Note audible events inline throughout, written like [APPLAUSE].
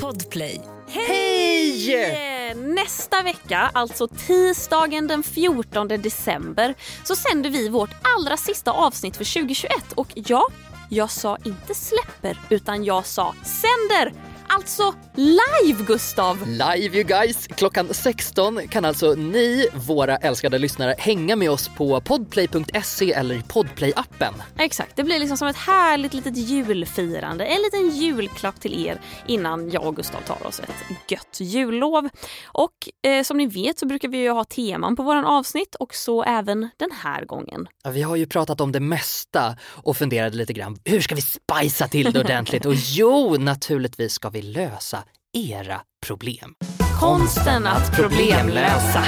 Podplay. Hej! Eh, Nästa vecka, alltså tisdagen den 14 december, så sänder vi vårt allra sista avsnitt för 2021. Och ja, jag sa inte släpper, utan jag sa sänder! Alltså live, Gustav! Live you guys! Klockan 16 kan alltså ni, våra älskade lyssnare, hänga med oss på podplay.se eller i podplay-appen. Exakt, det blir liksom som ett härligt litet julfirande. En liten julklapp till er innan jag och Gustav tar oss ett gött jullov. Och eh, som ni vet så brukar vi ju ha teman på våran avsnitt och så även den här gången. Ja, Vi har ju pratat om det mesta och funderade lite grann, hur ska vi spicea till det ordentligt? Och jo, naturligtvis ska vi lösa era problem. Konsten att problemlösa.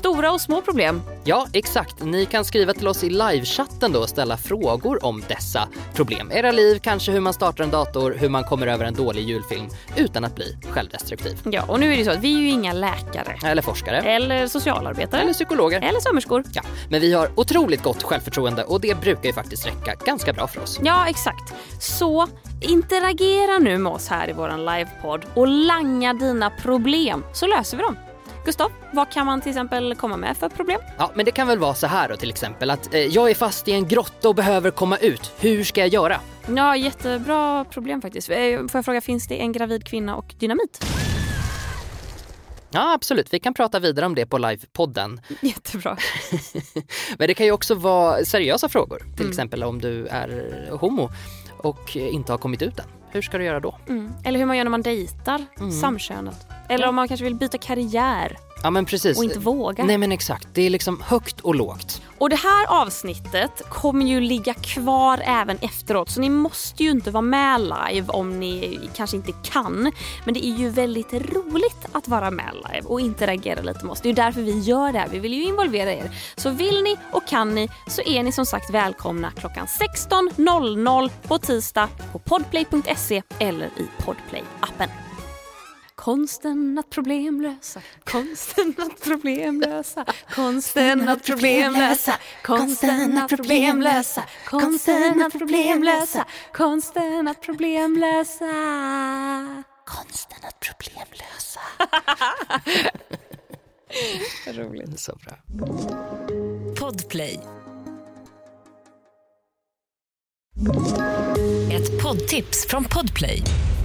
Stora och små problem. Ja, exakt. Ni kan skriva till oss i livechatten då och ställa frågor om dessa problem. Era liv, kanske hur man startar en dator, hur man kommer över en dålig julfilm utan att bli självdestruktiv. Ja, och nu är det så att vi är ju inga läkare. Eller forskare. Eller socialarbetare. Eller psykologer. Eller sömmerskor. Ja, men vi har otroligt gott självförtroende och det brukar ju faktiskt räcka ganska bra för oss. Ja, exakt. Så interagera nu med oss här i våran livepodd och langa dina problem så löser vi dem. Gustav, vad kan man till exempel komma med för problem? Ja, men det kan väl vara så här då till exempel att eh, jag är fast i en grotta och behöver komma ut. Hur ska jag göra? Ja, jättebra problem faktiskt. Eh, Får jag fråga, finns det en gravid kvinna och dynamit? Ja, absolut. Vi kan prata vidare om det på livepodden. [LAUGHS] Jättebra. [LAUGHS] Men det kan ju också vara seriösa frågor. Till exempel om du är homo och inte har kommit ut än. Hur ska du göra då? Mm. Eller hur man gör när man dejtar samkönat. Eller om man kanske vill byta karriär Ja, men precis. och inte vågar. Nej, men exakt. Det är liksom högt och lågt. Och det här avsnittet kommer ju ligga kvar även efteråt så ni måste ju inte vara med live om ni kanske inte kan. Men det är ju väldigt roligt att vara med live och interagera lite med oss. Det är ju därför vi gör det här. Vi vill ju involvera er. Så vill ni och kan ni så är ni som sagt välkomna klockan 16.00 på tisdag på podplay.se eller i Podplay-appen. Konsten att problemlösa, konsten att problemlösa, konsten att problemlösa, konsten att problemlösa, konsten att problemlösa, konsten att problemlösa. Konsten att problemlösa. Roligt. Så bra. Podplay. Ett poddtips från Podplay.